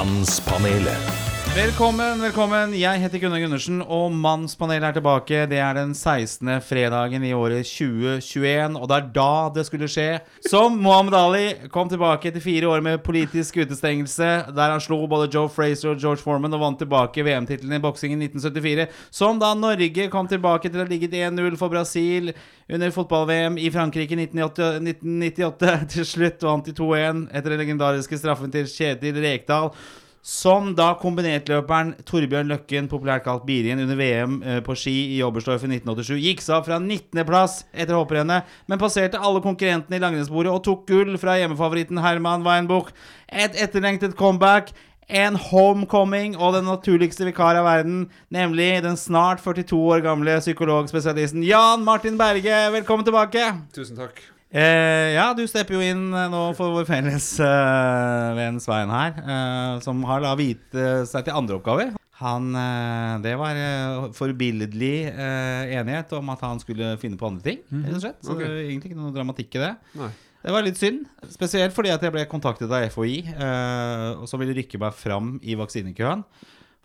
Mannspanelet. Velkommen, velkommen. Jeg heter Gunnar Gundersen, og Mannspanelet er tilbake. Det er den 16. fredagen i året 2021, og det er da det skulle skje. Som Mohammed Ali kom tilbake etter fire år med politisk utestengelse, der han slo både Joe Fraser og George Foreman og vant tilbake VM-tittelen i boksing i 1974. Som da Norge kom tilbake til å ligge 1-0 for Brasil under fotball-VM i Frankrike i 1998, 1998. Til slutt vant de 2-1 etter den legendariske straffen til Kjetil Rekdal. Som da kombinertløperen Torbjørn Løkken, populært kalt Birien, under VM eh, på ski i Oberstdorf i 1987 gikk seg av fra 19.-plass etter hopprennet, men passerte alle konkurrentene i langrennsbordet og tok gull fra hjemmefavoritten Herman Weinbuch. Et etterlengtet comeback. En homecoming og den naturligste vikar av verden, nemlig den snart 42 år gamle psykologspesialisten Jan Martin Berge. Velkommen tilbake. Tusen takk. Eh, ja, du stepper jo inn eh, nå for vår felles eh, venn Svein her, eh, som har la viet eh, seg til andre oppgaver. Han, eh, Det var eh, forbilledlig eh, enighet om at han skulle finne på andre ting. rett og slett Så det var egentlig ikke noe dramatikk i det. Nei. Det var litt synd, spesielt fordi at jeg ble kontaktet av FHI, eh, og som ville rykke meg fram i vaksinekøen.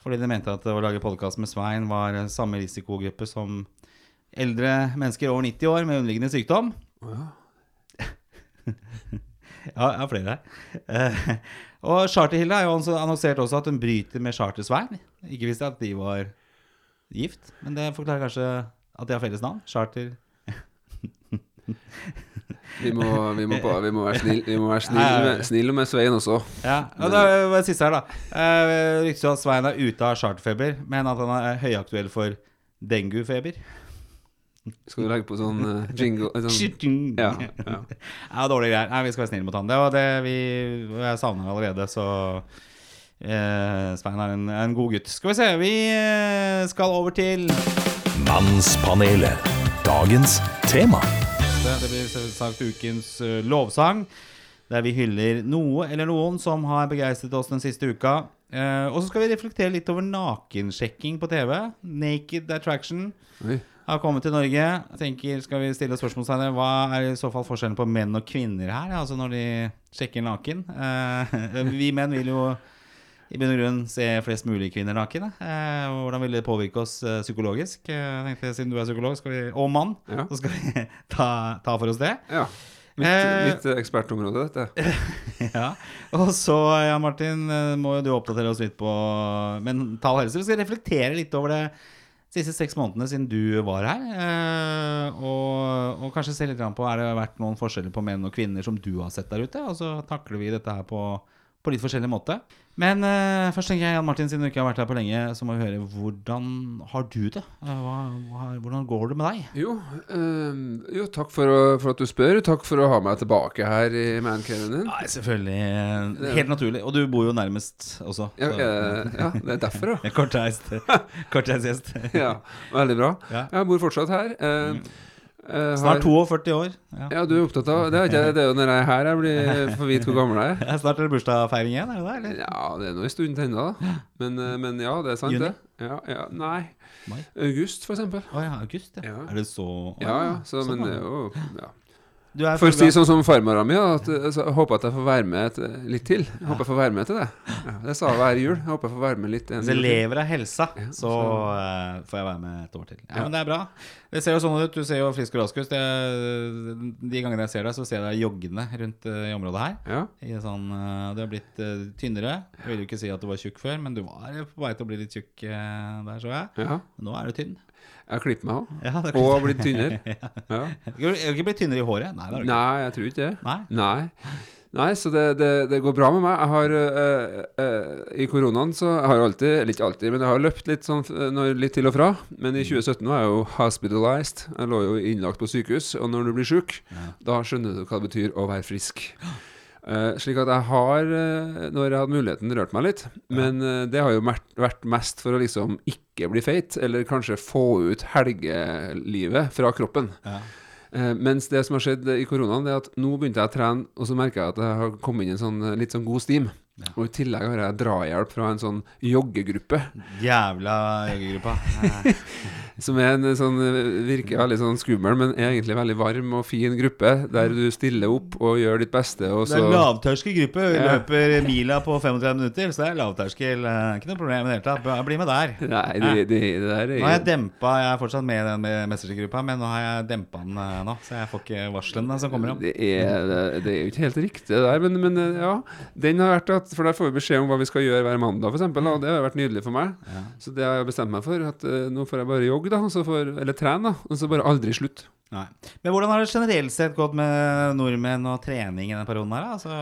Fordi de mente at å lage podkast med Svein var eh, samme risikogruppe som eldre mennesker over 90 år med underliggende sykdom. Ja, jeg har flere her. Eh, og Charterhilde har jo annonsert også at hun bryter med Charter-Svein. Ikke visste at de var gift, men det forklarer kanskje at de har felles navn. Charter Vi må, vi må, vi må være snille snill Ja, ja, ja. med, snill med Svein også. Ja, og det var det siste her, da. Uh, Ryktes at Svein er ute av charterfeber, men at han er høyaktuell for denguefeber. Skal du legge på sånn uh, jingle eh, sånn, Ja. Ja, ja. dårlige greier. Nei, vi skal være snille mot han. Det var det vi Jeg savner ham allerede, så eh, Svein er en, en god gutt. Skal vi se, vi eh, skal over til Mannspanelet. Dagens tema. Det det blir selvsagt ukens lovsang, der vi hyller noe eller noen som har begeistret oss den siste uka. Eh, og så skal vi reflektere litt over nakensjekking på TV. Naked Attraction Oi. Har kommet til Norge. Tenker, Skal vi stille spørsmålstegn Hva er i så fall forskjellen på menn og kvinner her? Altså når de sjekker naken? Eh, vi menn vil jo i bunn og grunn se flest mulig kvinner nakne. Eh, hvordan vil det påvirke oss eh, psykologisk? Eh, jeg tenkte, Siden du er psykolog skal vi, og mann, Ja. så skal vi ta, ta for oss det. ja. Mitt, Eh, mitt ekspertområde, dette. ja. Og så, Jan Martin, eh, må jo du oppdatere oss litt på mental helse. Vi skal reflektere litt over det siste seks månedene siden du var her. eh, Og, og kanskje se litt på Er det vært noen forskjeller på menn og kvinner som du har sett der ute. Og så takler vi dette her på, på litt forskjellig måte. Men uh, først tenker jeg, Jan Martin, siden du ikke har vært her på lenge, så må vi høre hvordan har du det? Eh, Hva, hva, hvordan går det med deg? Jo, uh, jo takk for, å- for at du spør. Takk for å ha meg tilbake her i mancaven din. Nei, selvfølgelig. Helt naturlig. Og du bor jo nærmest også. Ja, eh, ja, det er derfor, ja. Kortreist gjest. ja. Veldig bra. Ja. Jeg bor fortsatt her. eh, eh, Snart 42 år. Ja. Ja, du er opptatt av Det er, ikke, det er jo når jeg er her jeg blir får vite hvor gammel jeg er. Ja, Snart er det bursdagsfeiring igjen, er det det? Eller? Ja, det er nå en stund til ennå, da. Men, eh, men ja, det er sant, Juni? det. Ja, ja, nei. Mai? August, for eksempel. Å ja, august, ja. Er det så Ja, ja. Så, sånn, men det er jo ja. Du er For å si sånn som farmora mi, at altså, jeg håper at jeg får være med et, litt til. Jeg håper jeg får være med til det. Ja, det sa jeg hver jul. Jeg håper jeg får være med litt en Hvis jeg lever av helsa, Ja, så eh, får jeg være med et år til. Ja, Ja. Men det er bra. Det ser jo sånn ut. Du ser jo frisk og rask ut. De gangene jeg ser deg, så ser jeg deg joggende rundt uh, i området her. Ja. I sånn, uh, du har blitt eh, tynnere. Jeg vil jo ikke si at du var tjukk før, men du var på vei til å bli litt tjukk eh, der, så jeg. ja. Nå er du tynn. Jeg har klippet meg òg. Ja, Og har blitt tynnere. Ja. Du har ikke blitt tynnere i håret? Nei. Nei, jeg tror ikke det. Nei. Nei. Nei, så det, det, det går bra med meg. Jeg har øh, øh, I koronaen så jeg har jeg alltid, eller ikke alltid, men jeg har løpt litt sånn øh, når, litt til og fra. Men i 2017 var jeg jo hospitalized. Jeg lå jo innlagt på sykehus. Og når du blir sjuk, Ja. da skjønner du hva det betyr å være frisk. Eh, slik at jeg har, uh, når jeg hadde muligheten, rørt meg litt. Men uh, det har jo vært, mest for å liksom ikke bli feit, eller kanskje få ut helgelivet fra kroppen. Ja. Mens det som har skjedd i koronaen, det er at nå begynte jeg å trene, og så merker jeg at jeg har kommet inn i en sånn, litt sånn god stim. Og i tillegg har jeg drahjelp fra en sånn joggegruppe. Jævla joggegruppa. Som er en sånn, virker veldig sånn skummel, men er egentlig veldig varm og fin gruppe. Der du stiller opp og gjør ditt beste. Og Det er en lavterskel gruppe. Ja. løper mila på 35 minutter, så det er lavterskel. eh, Ikke noe problem i det hele tatt. Bli med der. Nei, det, det, det der Nå har jeg er dempa Jeg er fortsatt med i den mestergruppa, men nå har jeg dempa den eh, nå, så jeg får ikke varslene som kommer om. det er, det, det er jo ikke helt riktig, det der. Men, men eh, ja, den har vært at For der får vi beskjed om hva vi skal gjøre hver mandag, f.eks. Og det har vært nydelig for meg. Ja. Så det har jeg bestemt meg for. At uh, nå får jeg bare jogge, da. så får- eller trene, da. Og så bare aldri slutt. Nei. Men hvordan har det generelt sett gått med nordmenn og trening i denne perioden her? Altså,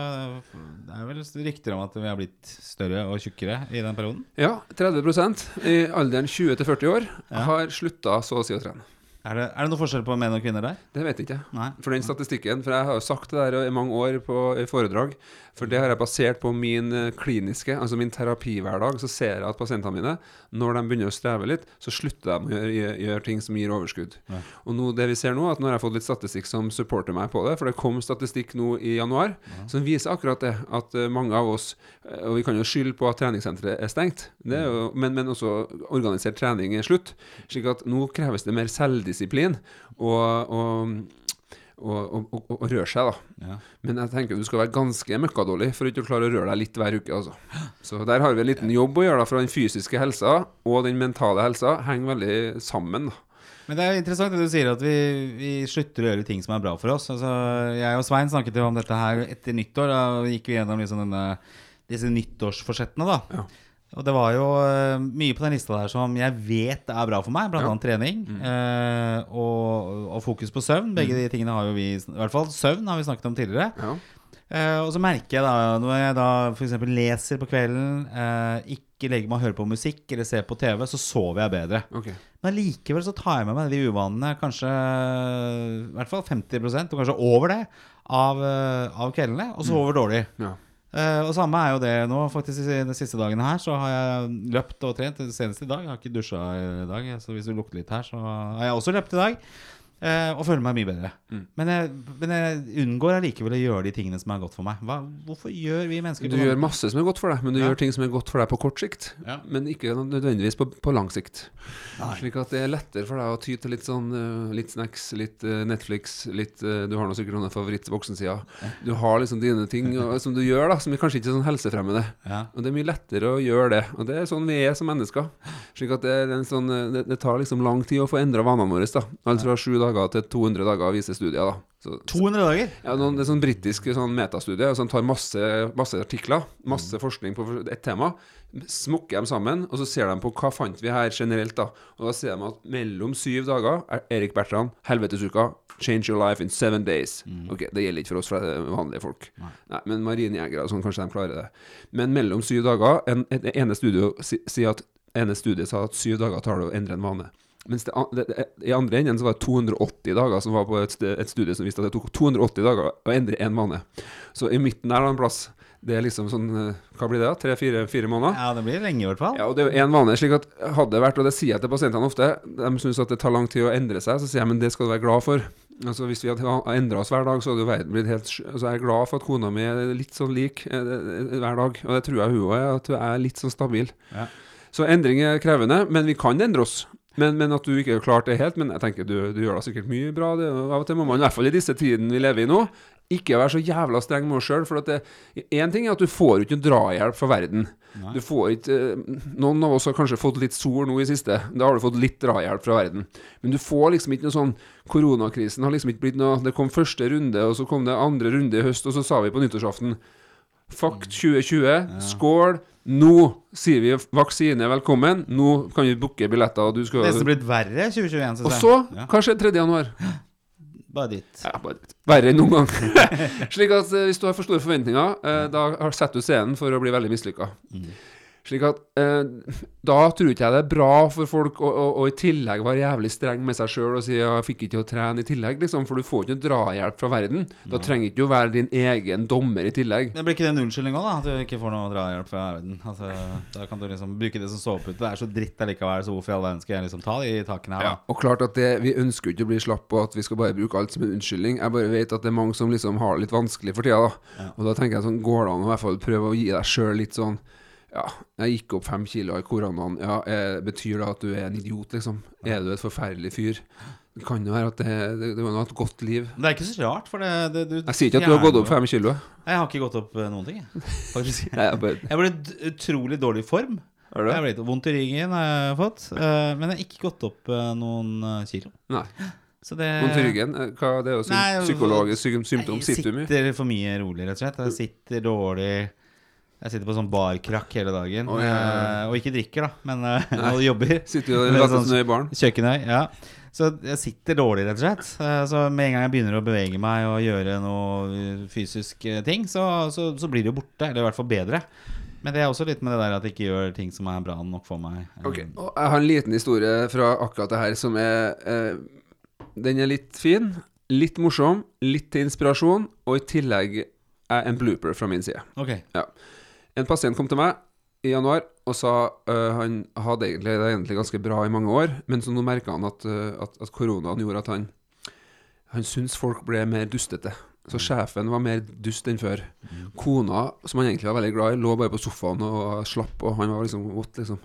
det er vel rykter om at vi har blitt større og tjukkere i den perioden? Ja, 30% i alderen 20 til 40 år Ja. har slutta så å si å trene. Er det, er det noe forskjell på menn og kvinner der? Det vet ikke jeg. Nei. For den statistikken, for jeg har jo sagt det der i mange år på i foredrag, for det har jeg basert på min eh, kliniske, altså min terapihverdag, så ser jeg at pasientene mine, når de begynner å streve litt, så slutter de å gjøre, gjøre, ting som gir overskudd. Ja. Og nå, det vi ser nå, at nå har jeg fått litt statistikk som supporter meg på det, for det kom statistikk nå i januar, som viser akkurat det, at eh, mange av oss, eh, og vi kan jo skylde på at treningssenteret er stengt, det er jo, men, men også organisert trening er slutt, slik at nå kreves det mer selvdisiplin, og og, og, og, og røre seg, da. Ja. Men jeg tenker du skal være ganske møkkadårlig for ikke å klare å røre deg litt hver uke. Altså. Så der har vi en liten jobb å gjøre, da, for den fysiske helsa og den mentale helsa henger veldig sammen. Da. Men det er interessant det du sier, at vi, vi slutter å gjøre ting som er bra for oss. Altså, jeg og Svein snakket jo om dette her etter nyttår. Da gikk vi gjennom liksom denne, disse nyttårsforsettene. da Ja. Og det var jo eh, mye på den lista der som jeg vet er bra for meg, blant Ja. trening eh, og, og fokus på søvn. Begge de tingene har jo vi I hvert fall søvn har vi snakket om tidligere. Ja. Eh, og så merker jeg da, når jeg da f.eks. leser på kvelden, eh, ikke legger meg og hører på musikk eller ser på TV, så sover jeg bedre. Okay. Men likevel så tar jeg med meg de uvanene, kanskje i hvert fall 50% og kanskje over det, av, eh, av kveldene, og sover dårlig. Ja. Eh, og samme er jo det nå. Faktisk De siste dagene her så har jeg løpt og trent. Senest i dag. Jeg har ikke dusja i dag, så hvis du lukter litt her, så har jeg også løpt i dag. Eh, og føler meg mye bedre. Mm. Men, jeg, men jeg unngår allikevel å gjøre de tingene som er godt for meg. Hva, hvorfor gjør vi mennesker Du gjør sånn- masse som er godt for deg, men du Ja. gjør ting som er godt for deg på kort sikt. Ja. Men ikke nødvendigvis på, på lang sikt. Nei. Slik at det er lettere for deg å ty til litt sånn eh, Litt snacks, litt eh, Netflix, litt Du har nå sikkert noen favoritt-voksensider. Du har liksom dine ting og, som du gjør, da, som er kanskje ikke er sånn helsefremmende. Ja. Og det er mye lettere å gjøre det. Og det er sånn vi er som mennesker. Slik at det, er en sånn, det, det tar liksom lang tid å få endra vanene våre. da Altså fra sju dager til 200 dager, viser studier. da så, 200 dager? ja, noen, det er sånn britisk sånn metastudie som tar masse, masse artikler, masse forskning på et tema, smokker dem sammen, og så ser de på hva fant vi her generelt. da Og da ser de at mellom syv dager er Erik Bertrand, helvetesuka, change your life in seven days. Ok, Det gjelder ikke for oss vanlige folk. Nei, Men marinejegere og sånn, kanskje de klarer det. Men mellom syv dager en, et, ene studio si- at ene studiet sa at syv dager tar det å endre en vane. Mens det, det, det, i andre enden så var det 280 dager som var på et, et studie som viste at det tok 280 dager å endre én vane. Så i midten der det en plass Det er liksom sånn eh, Hva blir det? da? Tre-fire fire måneder? Ja, det blir lenge i hvert fall. Ja, og det er jo én vane. slik at Hadde det vært, og det sier jeg til pasientene ofte, de syns at det tar lang tid å endre seg, så sier jeg men det skal du være glad for. Altså Hvis vi hadde endra oss hver dag, så hadde jo verden blitt helt Så Altså Jeg er glad for at kona mi er litt sånn lik eh, eh, hver dag, og det tror jeg hun òg er, at hun er litt sånn stabil. Ja. Så endring er krevende, men vi kan endre oss. Men, men at du ikke har klart det helt Men jeg tenker du, du gjør da sikkert mye bra. Det, av og til må man, i hvert fall i disse tidene vi lever i nå, ikke være så jævla streng med oss sjøl. For én ting er at du får ikke drahjelp fra verden. Nei. Du får ikke eh, Noen av oss har kanskje fått litt sol nå i siste. Da har du fått litt drahjelp fra verden. Men du får liksom ikke noe sånn Koronakrisen har liksom ikke blitt noe Det kom første runde, og så kom det andre runde i høst, og så sa vi på nyttårsaften Fuck 2020. Skål. Nå sier vi vaksine velkommen. Nå kan vi booke billetter, og du skal Nesten blitt verre 2021, Og så, ja. hva skjer 3. januar? Bare ditt. Ja, bare verre enn noen gang. Slik at eh, hvis du har for store forventninger, eh, da har- setter du scenen for å bli veldig mislykka. Slik at eh, Da tror ikke jeg det er bra for folk å, å, å i tillegg være jævlig streng med seg sjøl og si ja, 'jeg fikk ikke til å trene i tillegg', liksom. For du får ikke noe drahjelp fra verden. Da trenger ikke du å være din egen dommer i tillegg. Det blir ikke det en unnskyldning òg, da? At du ikke får noe drahjelp fra verden? Altså, da kan du liksom bruke det som sovepute. Det er så dritt allikevel, så hvorfor i all verden skal jeg liksom ta de takene her, da? Og klart at det, Vi ønsker jo ikke å bli slapp på at vi skal bare bruke alt som en unnskyldning. Jeg bare vet at det er mange som liksom har det litt vanskelig for tida. da Og da tenker jeg sånn, går det an å i hvert fall prøve å gi deg sjøl litt sånn Ja, jeg gikk opp fem kilo i koronaen. Ja, eh, Betyr det at du er en idiot, liksom? Er du et forferdelig fyr? Det kan jo være at det, det, det var et godt liv. Det er ikke så rart, for det, det du Jeg sier ikke at du har gått opp fem kilo. Jeg har ikke gått opp eh, noen ting, jeg. Faktisk. Jeg ble i utrolig dårlig form. har du Jeg det? ble litt vondt i ryggen, har jeg fått. eh, Men jeg har ikke gått opp noen kilo. Nei. Så det Vondt i ryggen? Hva, det er jo psykologisk symptom. Jeg Sitter du mye? sitter for mye rolig, rett og slett. Jeg sitter dårlig Jeg sitter på sånn barkrakk hele dagen. Oh, ja, ja, ja. eh, Og ikke drikker, da, men eh, og jobber. Sitter jo Men sånn- i baren? Kjøkkenøy, ja. Så jeg sitter dårlig, rett og slett. Eh, Så med en gang jeg begynner å bevege meg og gjøre noe fysisk ting, så, så, så blir det jo borte. Eller i hvert fall bedre. Men det er også litt med det der at jeg ikke gjør ting som er bra nok for meg. Ok, og Jeg har en liten historie fra akkurat det her som er eh, Den er litt fin, litt morsom, litt til inspirasjon, og i tillegg er en blooper fra min side. Ok. En pasient kom til meg i januar og sa uh, han hadde egentlig det egentlig ganske bra i mange år, men så nå merka han at, uh, at, at koronaen gjorde at han Han syntes folk ble mer dustete. Så sjefen var mer dust enn før. Kona, som han egentlig var veldig glad i, lå bare på sofaen og slapp, og han var liksom godt, liksom.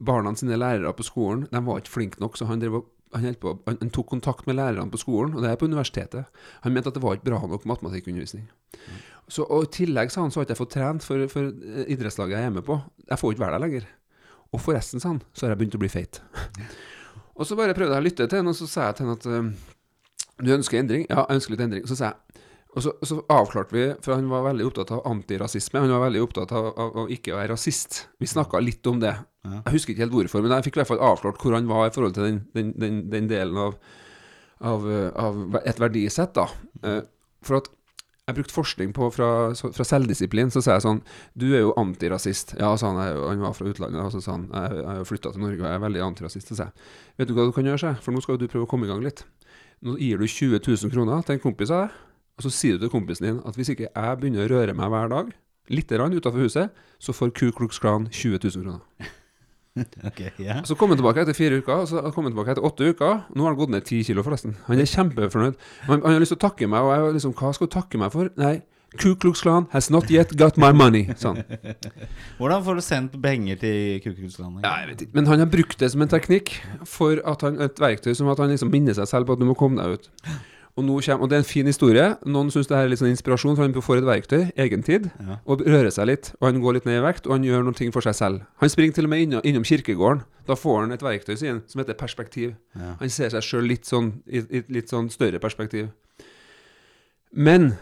Barna sine lærere på skolen De var ikke flinke nok, så han, drev og, han, på, han, tok kontakt med lærerne på skolen, og det er på universitetet. Han mente at det var ikke bra nok matematikkundervisning. Så, og I tillegg sa han, så har ikke jeg fått trent for, for eh, idrettslaget jeg er med på. Jeg får ikke være der lenger. Og forresten, sa han, så har jeg begynt å bli feit. og så bare prøvde jeg å lytte til henne, og så sa jeg til henne at eh, du ønsker endring? Ja, jeg ønsker litt endring. Så sa jeg og så, så avklarte vi, for han var veldig opptatt av antirasisme. Han var veldig opptatt av, av å ikke være rasist. Vi snakka litt om det. Jeg husker ikke helt hvorfor, men jeg fikk i hvert fall avklart hvor han var i forhold til den, den, den, den delen av, av, eh, av et verdisett. da. For at jeg brukte forskning på fra, fra selvdisiplin. Så sa jeg sånn Du er jo antirasist. Ja, sa han. Han var fra utlandet. Og så sa han jeg, har har flytta til Norge og jeg er veldig antirasist. Så sa jeg Vet du hva du kan gjøre, sa for nå skal jo du prøve å komme i gang litt. Nå gir du 20 000 kroner til en kompis av deg, og så sier du til kompisen din at hvis ikke jeg begynner å røre meg hver dag, litt utafor huset, så får Ku Klux Klan 20 000 kroner. Ok, yeah. Så kom han tilbake etter fire uker, og så kom han tilbake etter åtte uker. Nå har han gått ned ti kilo, forresten. Han er kjempefornøyd. Han, han har lyst til å takke meg, og jeg liksom Hva skal du takke meg for? Nei, Ku Klux Klan has not yet got my money, Sånn. Hvordan får du sendt penger til Ku Klux Klan? Ja, jeg vet ikke. Men han har brukt det som en teknikk for at han, et verktøy som at han liksom minner seg selv på at du må komme deg ut. Og, kommer, og det er en fin historie. Noen syns det her er litt sånn inspirasjon, for han får et verktøy, egentid, Ja. og rører seg litt. Og han går litt ned i vekt, og han gjør noen ting for seg selv. Han springer til og med innom, innom kirkegården. Da får han et verktøy sin, som heter perspektiv. Ja. Han ser seg sjøl litt sånn i et litt sånn større perspektiv. Men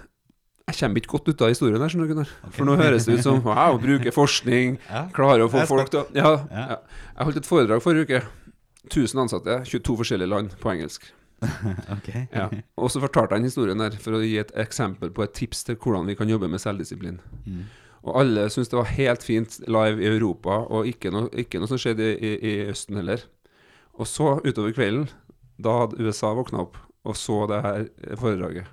jeg kommer ikke godt ut av historien her, skjønner du, Gunnar. For nå høres det ut som wow, bruker forskning, Ja. klarer å få folk til å ja. Jeg holdt et foredrag forrige uke. 1000 ansatte, 22 forskjellige land på engelsk. Ok. Ja. Og så fortalte den historien der for å gi et eksempel på et tips til hvordan vi kan jobbe med selvdisiplin. Mm. Og alle syntes det var helt fint live i Europa, og ikke noe, ikke noe som skjedde i, i, i Østen heller. Og så, utover kvelden, da hadde USA våkna opp og så det her foredraget.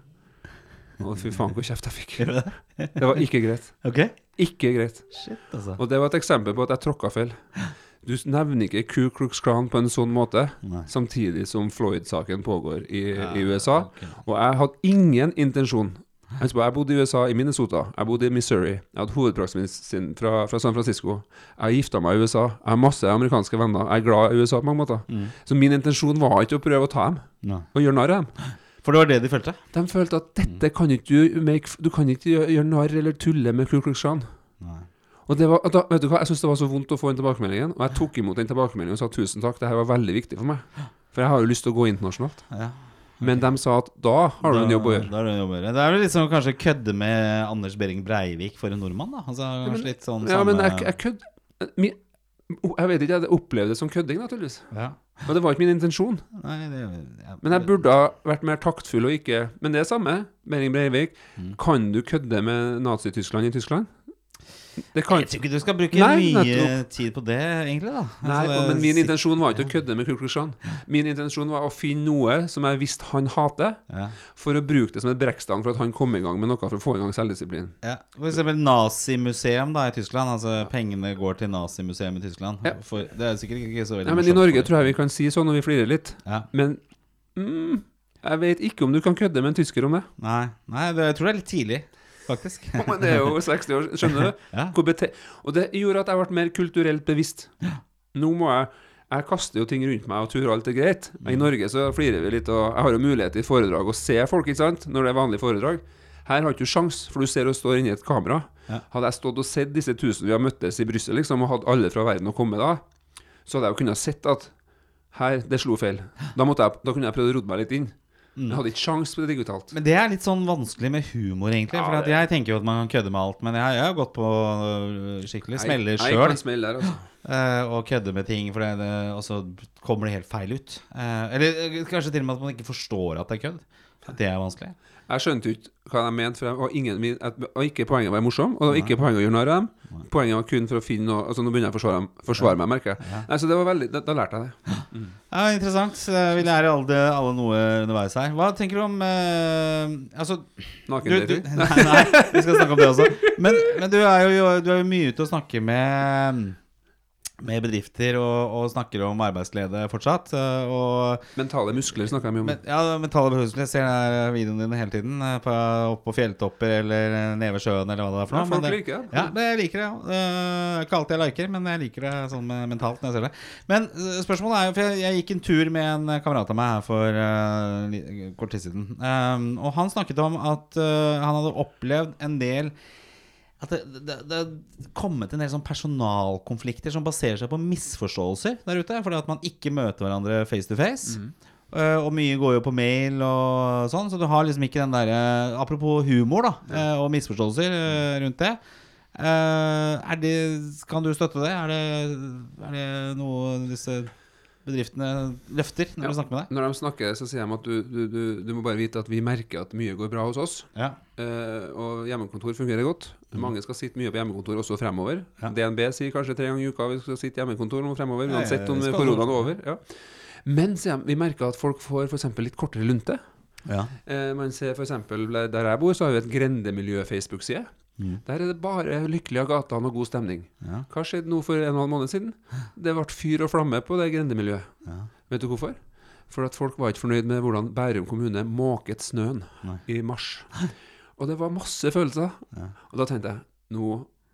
Og fy faen, hvor kjeft jeg fikk. Det var ikke greit. Okay. Ikke greit. Shit, altså. Og det var et eksempel på at jeg tråkka feil. Du nevner ikke Ku Klux Klan på en sånn måte, Nei. samtidig som Floyd-saken pågår i, Ja, i USA. Okay. Og jeg hadde ingen intensjon. Jeg bodde i USA, i Minnesota. Jeg bodde i Missouri. Jeg hadde hovedpraksisen sin fra, fra San Francisco. Jeg gifta meg i USA. Jeg har masse amerikanske venner. Jeg er glad i USA på mange måter. Mm. Så min intensjon var ikke å prøve å ta dem Nei. og gjøre narr av dem. For det var det de følte? De følte at dette kan ikke du make Du kan ikke gjøre narr eller tulle med Ku Klux Klan. Nei. Og det var, da, vet du hva, Jeg syntes det var så vondt å få den tilbakemeldingen, og jeg tok imot den tilbakemeldingen og sa tusen takk, det her var veldig viktig for meg. For jeg har jo lyst til å gå internasjonalt. Ja. Men de sa at da har du en jobb å gjøre. Da har du en jobb å gjøre. Det er vel sånn kanskje kødde med Anders Behring Breivik for en nordmann, da. Altså, kanskje litt sånn Ja, samme- men jeg, jeg kødd Jeg vet ikke, jeg opplevde det som kødding, naturligvis. ja. Og det var ikke min intensjon. Nei, det, ja. Men jeg burde ha vært mer taktfull og ikke Men det er samme. Behring Breivik. Mm. Kan du kødde med Nazi-Tyskland i Tyskland? Det kan Jeg tror ikke du skal bruke Nei, mye tid på det, egentlig. da Nei, Altså, det- men min intensjon var ikke å kødde med Ku Klux Klan. Min intensjon var å finne noe som jeg visste han hater, ja. for å bruke det som et brekkstang for at han kom i gang med noe for å få i gang selvdisiplin. Ja. For eksempel nazimuseum da i Tyskland. Altså Pengene går til nazimuseum i Tyskland. Ja. For, det er sikkert ikke så veldig Ja, men I Norge for- tror jeg vi kan si sånn når vi flirer litt. ja. Men mm, jeg vet ikke om du kan kødde med en tysker om det. Nei, nei det, jeg tror det er litt tidlig, faktisk. Det er jo 60 år, skjønner du? Ja. Og det gjorde at jeg ble mer kulturelt bevisst. Nå må jeg Jeg kaster jo ting rundt meg og tror alt er greit. Men I Norge så flirer vi litt, og jeg har jo mulighet i foredrag å se folk, ikke sant, når det er vanlig foredrag. Her har ikke sjans, for du ser og står inni et kamera. Ja. Hadde jeg stått og sett disse tusen vi har møttes i Brussel, liksom, og hatt alle fra verden å komme da, så hadde jeg jo kunnet sett at her, det slo feil. Da, måtte jeg, da kunne jeg prøvd å rodde meg litt inn. Jeg hadde ikke sjans på det digitalt. Men det er litt sånn vanskelig med humor, egentlig. For Ja, at jeg tenker jo at man kan kødde med alt. Men jeg, jeg har gått på øh, skikkelig smeller sjøl. altså. og kødde med ting, for det, det, og så kommer det helt feil ut. Eh, eller eh, kanskje til og med at man ikke forstår at det er kødd. Det er vanskelig. Jeg skjønte ikke hva de mente, for jeg var ingen, at, og ikke poenget å være morsom, og ikke poenget å gjøre narr av dem. Poenget var kun for å finne noe Altså Nå begynner jeg å forsvare, forsvare meg, merker jeg. Nei, så det var veldig, da, da lærte jeg det. Ja, Interessant. Eh, Vi lærer alle, alle noe underveis her. Hva tenker du om eh, Altså Nakendating. nei, nei, vi skal snakke om det også. Men, men du, er jo, du er jo mye ute og snakker med med bedrifter og, og snakker om arbeidsglede fortsatt. eh, Og Mentale muskler snakker mye om. men, ja, mentale muskler. Jeg ser der videoene dine hele tiden. eh, På, opp på fjelltopper eller eh, nede ved sjøen eller hva det er for Ja, noe. folk men det- liker det. Ja, det jeg liker det. Ja. Eh, Ikke alltid jeg liker, men jeg liker det sånn eh, mentalt når jeg ser det. Men eh, spørsmålet er jo For jeg, jeg gikk en tur med en eh, kamerat av meg her for uh, kort tid siden. Um, og han snakket om at uh, han hadde opplevd en del at det, er kommet en del sånn personalkonflikter som baserer seg på misforståelser der ute. Fordi at man ikke møter hverandre face to face. Eh, og mye går jo på mail og sånn, så du har liksom ikke den derre Apropos humor, da, eh, og misforståelser uh, rundt det. Eh, er det Kan du støtte det? Er det, er det noe disse bedriftene løfter når Ja. de snakker med deg? Når de snakker, så sier de at du, du, du, du må bare vite at vi merker at mye går bra hos oss. Ja. Eh, og hjemmekontor fungerer godt. Mange skal sitte mye på hjemmekontor også fremover. Mm. Ja. DNB sier kanskje tre ganger i uka vi skal sitte hjemmekontor nå fremover, uansett om koronaen er over. Ja. Men sier de, vi merker at folk får f.eks. litt kortere lunte. Ja. Eh, man ser f.eks. der jeg bor, så har vi et grendemiljø-Facebook-side. Mm. Der er det bare lykkelige gater og god stemning. Ja. Hva skjedde nå for en og en måned siden? Det ble fyr og flamme på det grendemiljøet. Ja. Vet du hvorfor? For at folk var ikke fornøyd med hvordan Bærum kommune måket snøen Nei. i mars. Og det var masse følelser. Ja. Og da tenkte jeg nå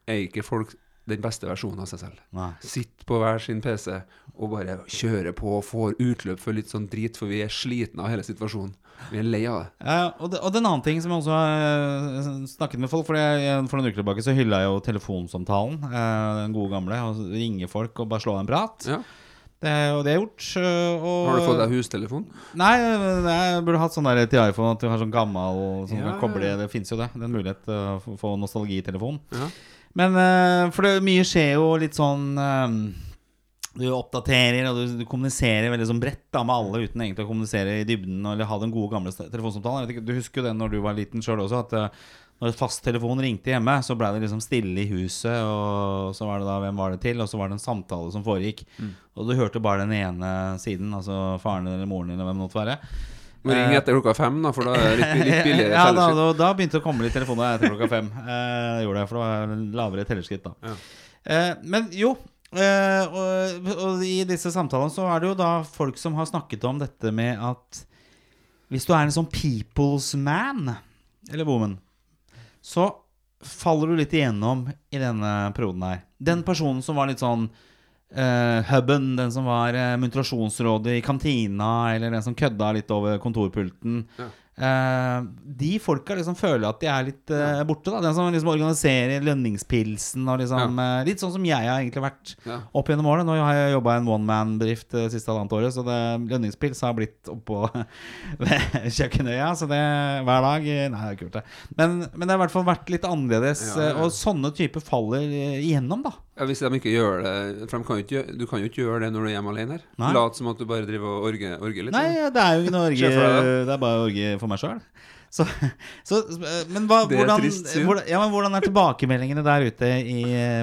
er ikke folk den beste versjonen av seg selv. Nei. Sitt på hver sin PC og bare kjøre på og får utløp for litt sånn drit, for vi er slitne av hele situasjonen. Vi er lei av det. Ja, og, det, og en annen ting som jeg også har eh, snakket med folk For, jeg, for noen uker tilbake så hylla jeg jo telefonsamtalen. eh, den gode gamle. Og ringe folk og bare slå av en prat. Ja. Det, og det er gjort. eh, Og, Har du fått deg hustelefon? Nei, jeg burde hatt sånn der til iPhone at du har sånn gammel sånn Ja, ja, koble Det fins jo det. Det er en mulighet til å få- få nostalgitelefon. Ja. Men eh, For det, mye skjer jo litt sånn eh, Du oppdaterer og du, du kommuniserer veldig sånn bredt da med alle uten egentlig å kommunisere i dybden eller ha den gode gamle telefonsamtalen. Du husker jo det når du var liten sjøl også, at eh, når fasttelefonen ringte hjemme, så ble det liksom stille i huset, og så var det da hvem var det til, og så var det en samtale som foregikk. Og du hørte bare den ene siden, altså faren eller moren eller hvem det måtte være. Må ringe etter klokka fem, da, for da er det litt, litt billigere ja, da, da, da begynte det å komme litt telefoner etter klokka fem. Eh, det gjorde jeg, for det var lavere tellerskritt da. Ja. Eh, men jo, eh, og, og i disse samtalene så er det jo da folk som har snakket om dette med at hvis du er en sånn people's man, eller woman, så faller du litt igjennom i denne perioden her. Den personen som var litt sånn eh, hubben, den som var uh, muntrasjonsrådet i kantina, eller den som kødda litt over kontorpulten. Ja. Uh, de folka liksom føler at de er litt eh, borte. da Den som liksom organiserer lønningspilsen. Og liksom, eh, litt sånn som jeg har egentlig vært Ja. opp gjennom årene. Nå har jeg jobba i en one man-bedrift det siste halvannet året, så det, lønningspils har blitt oppå kjøkkenøya. Så det hver dag Nei, det er kult, det. Men, men det har i hvert fall vært litt annerledes. Ja, ja, ja. Og sånne typer faller igjennom, da. Ja, Hvis de ikke gjør det For de kan ikke, du kan jo ikke gjøre det når du er hjemme alene her. Nei. Lat som at du bare driver og orger, orge litt. Nei, ja, det er jo ikke noe deg Det er bare orge for meg sjøl. Så, så Men hva, hvordan, trist hvordan, ja, men hvordan er tilbakemeldingene der ute i,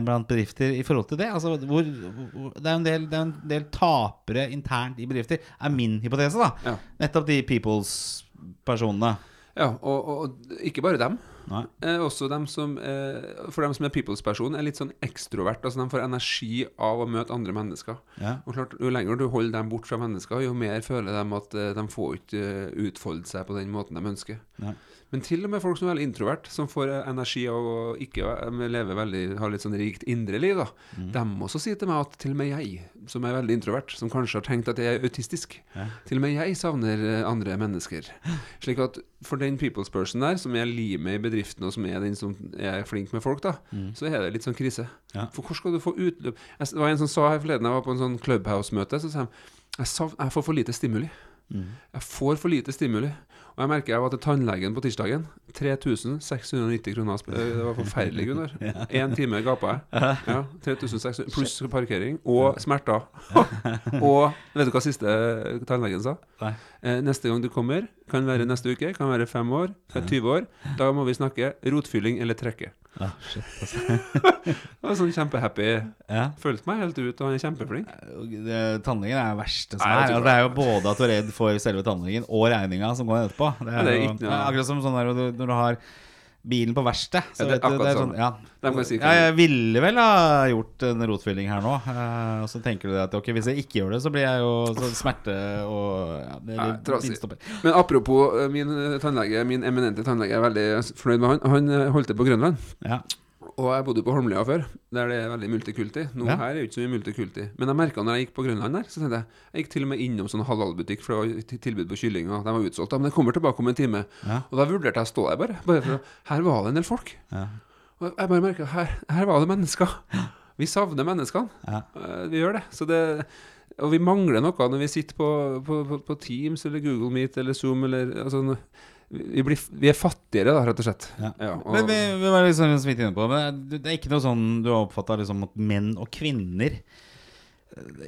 blant bedrifter i forhold til det? Altså, hvor, hvor, det, er en del, det er en del tapere internt i bedrifter, er min hypotese. da Ja. Nettopp de peoples-personene. Ja, og, og ikke bare dem. Eh, også dem som eh, For dem som er peoples-person, er litt sånn ekstrovert. Altså De får energi av å møte andre mennesker. Ja. Og klart, Jo lenger du holder dem bort fra mennesker, jo mer føler de at eh, de får ikke eh, utfolde seg på den måten de ønsker. Nei. Men til og med folk som er veldig introvert, som får eh, energi av å ikke leve veldig, ha litt sånn rikt indre liv, da, Mm. de også sier til meg at til og med jeg, som er veldig introvert, som kanskje har tenkt at jeg er autistisk, Ja. til og med jeg savner eh, andre mennesker. Slik at for den people's person der, som er limet i bedriften, og som er den som er flink med folk, da, så er det litt sånn krise. Mm. Ja. For hvor skal du få utløp jeg, Det var en som sa her forleden, jeg var på en sånn Clubhouse-møte, så sa han jeg, sav, jeg får for lite stimuli. Mm. Jeg får for lite stimuli. Og jeg merker jeg var til tannlegen på tirsdagen. 3690 kroner. eh, Det var forferdelig, Gunnar. Én time gapa jeg. Ja, 3600 pluss parkering og smerter. og vet du hva siste tannlegen sa? Nei. Eh, neste gang du kommer, kan være neste uke, kan være fem år, kan være 20 år. Da må vi snakke rotfylling eller trekke. Ah, shit, altså. Var sånn kjempehappy. ja. Følte meg helt ut, og han er kjempeflink. Tannlegen er det verste som Nei, er. Altså, det er jo både at du er redd for selve tannlegen og regninga som går etterpå. Det Ja, er, det er ikke er akkurat som sånn der, når du har bilen på verksted. Så Ja, det er du, det akkurat er sånn, sånn. ja. Si ja, jeg ville vel ha gjort en rotfylling her nå. eh, Og så tenker du at ok, hvis jeg ikke gjør det, så blir jeg jo så smerte og ja, det, Nei, trasig. Men apropos eh, min eh, tannlege, min eminente tannlege, er veldig fornøyd med han. Han eh, holdt til på Grønland. Ja. Og jeg bodde på Holmlia før, der det er veldig multikulti. Nå Ja. her er jo ikke så mye multikulti. Men jeg merka når jeg gikk på Grønland der, så tenkte jeg Jeg gikk til og med innom sånn halalbutikk, for det var tilbud på kyllinger. de var utsolgt. Men jeg kommer tilbake om en time. Ja. Og da vurderte jeg å stå der bare. bare for, her var det en del folk. Ja. Og jeg bare merka her, her var det mennesker. Vi savner menneskene. Ja. Eh, Vi gjør det. Så det og vi mangler noe når vi sitter på, på, på, på Teams eller Google Meet eller Zoom eller altså, vi, blir, vi er fattigere, da, rett og slett. Ja. Ja, og, Men vi, vi var liksom inne på Men det er ikke noe sånn du har oppfatta liksom at menn og kvinner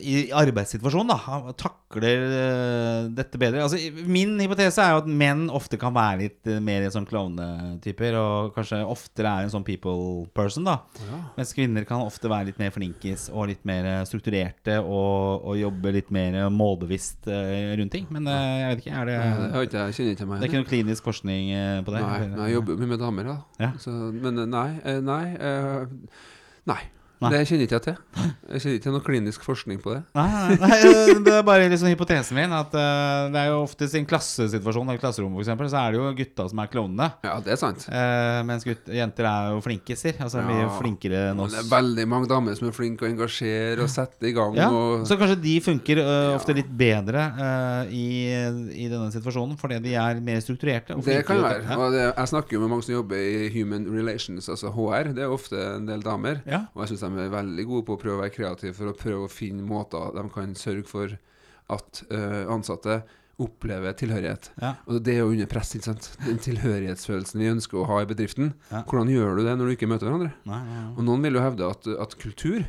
i arbeidssituasjonen da takler eh, dette bedre. Altså, min hypotese er jo at menn ofte kan være litt eh, mer sånn klovnetyper, og kanskje oftere er en sånn people person, da. ja. Mens kvinner kan ofte være litt mer flinkis og litt mer eh, strukturerte og, og jobbe litt mer målbevisst rundt ting. Men jeg vet ikke, er det jeg, ikke jeg kjenner ikke meg Det er ikke noe klinisk forskning på det? Nei, jeg jobber mye med damer, da. Ja. Så, men nei. Nei. Nei. Nei. Det kjenner ikke jeg til. Jeg kjenner ikke til noe klinisk forskning på det. Nei, nei, nei, eh, det er bare liksom hypotesen min. At uh, det er jo oftest i en klassesituasjon, i klasserommet for eksempel, så er det jo gutta som er klovnene. Ja, det er sant. uh, mens gutt, jenter er jo flinkiser. Altså mye Ja. flinkere enn oss. det er veldig mange damer som er flinke å engasjere og sette i gang. Ja, Og, så kanskje de funker uh, ofte litt bedre i, i denne situasjonen, fordi de er mer strukturerte. det kan være. Og det, jeg snakker jo med mange som jobber i Human Relations, altså HR. Det er ofte en del damer. Ja. Og jeg synes de er veldig gode på å prøve å være kreative for å prøve å finne måter de kan sørge for at uh, ansatte opplever tilhørighet. Ja. Og det er jo under press, ikke sant. Den tilhørighetsfølelsen vi ønsker å ha i bedriften. Ja. Hvordan gjør du det når du ikke møter hverandre? Nei, nei, nei. Og noen vil jo hevde at, at kultur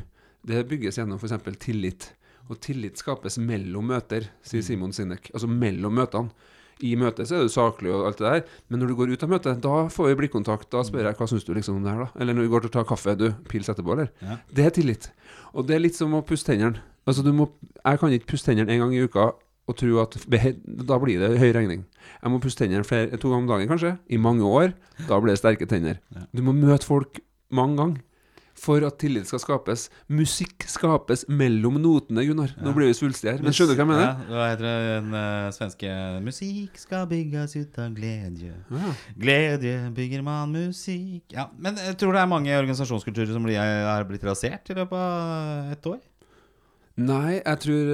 det bygges gjennom f.eks. tillit. Og tillit skapes mellom møter, sier Mm. Simon Sinek. Altså mellom møtene. I møtet så er du saklig og alt det der, men når du går ut av møtet, da får vi blikkontakt. Da spør jeg hva syns du liksom om det her, da? Eller når vi går til å ta kaffe, du, pils etterpå, eller? Ja. Det er tillit. Og det er litt som å pusse tennene. Altså, du må Jeg kan ikke pusse tennene en gang i uka og tro at da blir det høy regning. Jeg må pusse tennene to ganger om dagen, kanskje. I mange år. Da blir det sterke tenner. Du må møte folk mange ganger for at tillit skal skapes. Musikk skapes mellom notene, Gunnar. Nå Ja. blir vi svulstige her. Men skjønner du hva jeg mener? Ja, hva heter den uh, svenske Musikk skal bygges ut av glede. Ja. Glede bygger man musikk Ja, Men jeg tror det er mange organisasjonskulturer som har blitt rasert i løpet av et år. Nei, jeg tror,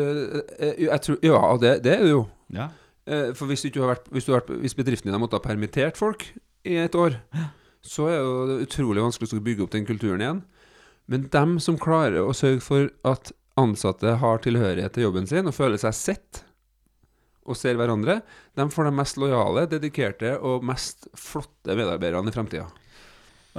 eh, jeg tror Ja, det, det er det jo. Ja, Eh, For hvis, du ikke har vært, hvis, du har vært, hvis bedriften din har måttet ha permittert folk i et år, så er det utrolig vanskelig å bygge opp den kulturen igjen. Men dem som klarer å sørge for at ansatte har tilhørighet til jobben sin og føler seg sett og ser hverandre, de får de mest lojale, dedikerte og mest flotte medarbeiderne i fremtida.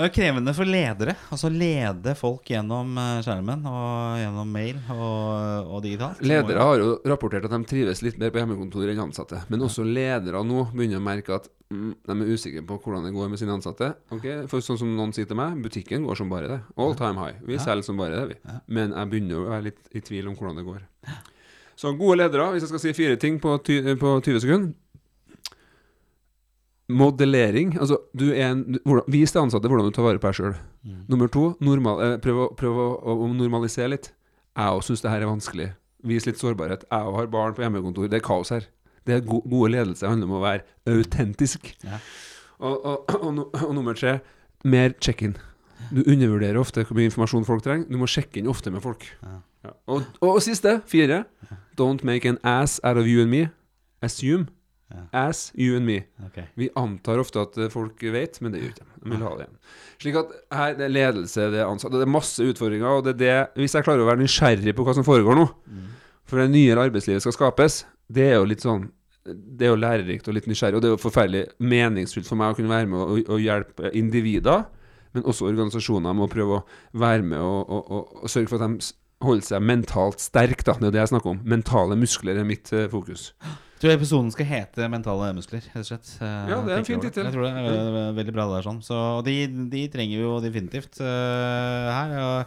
Det er krevende for ledere. Altså lede folk gjennom eh, skjermen og gjennom mail og, og digitalt. Ledere har jo rapportert at de trives litt mer på hjemmekontor enn ansatte. Men også ledere nå begynner å merke at mm, de er usikre på hvordan det går med sine ansatte. Okay, For sånn som noen sier til meg, butikken går som bare det. All time high. Vi selger som bare det, vi. Men jeg begynner å være litt i tvil om hvordan det går. Så gode ledere, hvis jeg skal si fire ting på, ty på 20 sekunder Modellering. Altså, du er en, du- hvordan, vis de ansatte hvordan du tar vare på deg sjøl. Nummer to, normal, eh, prøv, å, prøv å, å normalisere litt. Jeg òg syns det her er vanskelig. Vis litt sårbarhet. Jeg òg har barn på hjemmekontor. Det er kaos her. Det er go gode ledelse handler om å være autentisk. Ja. Og, og, og, og nummer tre, mer check-in. Du undervurderer ofte hvor mye informasjon folk trenger. Du må sjekke inn ofte med folk. Ja. Ja. Og, siste, fire, don't make an ass out of you and me. Assume. Ass, you and me. Okay. Vi antar ofte at eh, folk vet, men det gjør ikke de. Vil ha det igjen. Slik at her, det er ledelse, det er ansatte, det er masse utfordringer. Og det er det, hvis jeg klarer å være nysgjerrig på hva som foregår nå, for det nye arbeidslivet skal skapes, det er jo litt sånn Det er jo lærerikt og litt nysgjerrig, og det er jo forferdelig meningsfylt for meg å kunne være med og, og hjelpe individer, men også organisasjoner med å prøve å være med og, og, og, og sørge for at de holder seg mentalt sterke. Det er det jeg snakker om. Mentale muskler er mitt eh, fokus. Tror episoden skal hete 'Mentale muskler'. rett og slett. Eh, Ja, det er en fin tittel. Jeg tror det er veldig, veldig bra. det der sånn Så og de, de trenger vi jo definitivt uh, her. Og,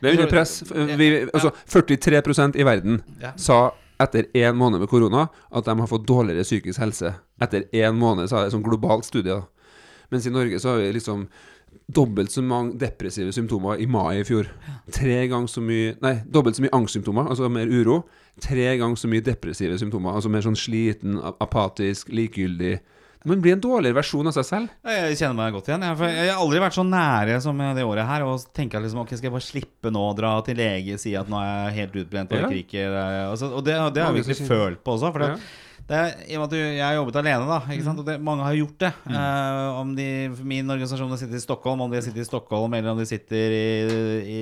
Det er under press. Vi, altså, 43% i verden Ja. sa etter én måned med korona at de har fått dårligere psykisk helse. Etter én måned, sa det, sånn globalt studie. Mens i Norge så har vi liksom dobbelt så mange depressive symptomer i mai i fjor. Tre ganger så mye Nei, dobbelt så mye angstsymptomer, altså mer uro. Tre ganger så mye depressive symptomer, altså mer sånn sliten, apatisk, likegyldig. Man blir en dårligere versjon av seg selv. Jeg kjenner meg godt igjen. Jeg, jeg har aldri vært så nære som det året her. Og tenker liksom, ok, skal jeg bare slippe nå å dra til lege si at nå er jeg helt utbrent og Ja. orker ikke det. Altså, og det, og det har jeg virkelig følt på også. For det, Ja. Det I og med at du, jeg har jobbet alene, da ikke sant? Og det, mange har gjort det. Eh, om de, min organisasjon sitter i Stockholm, om de sitter i Stockholm eller om de sitter i, i,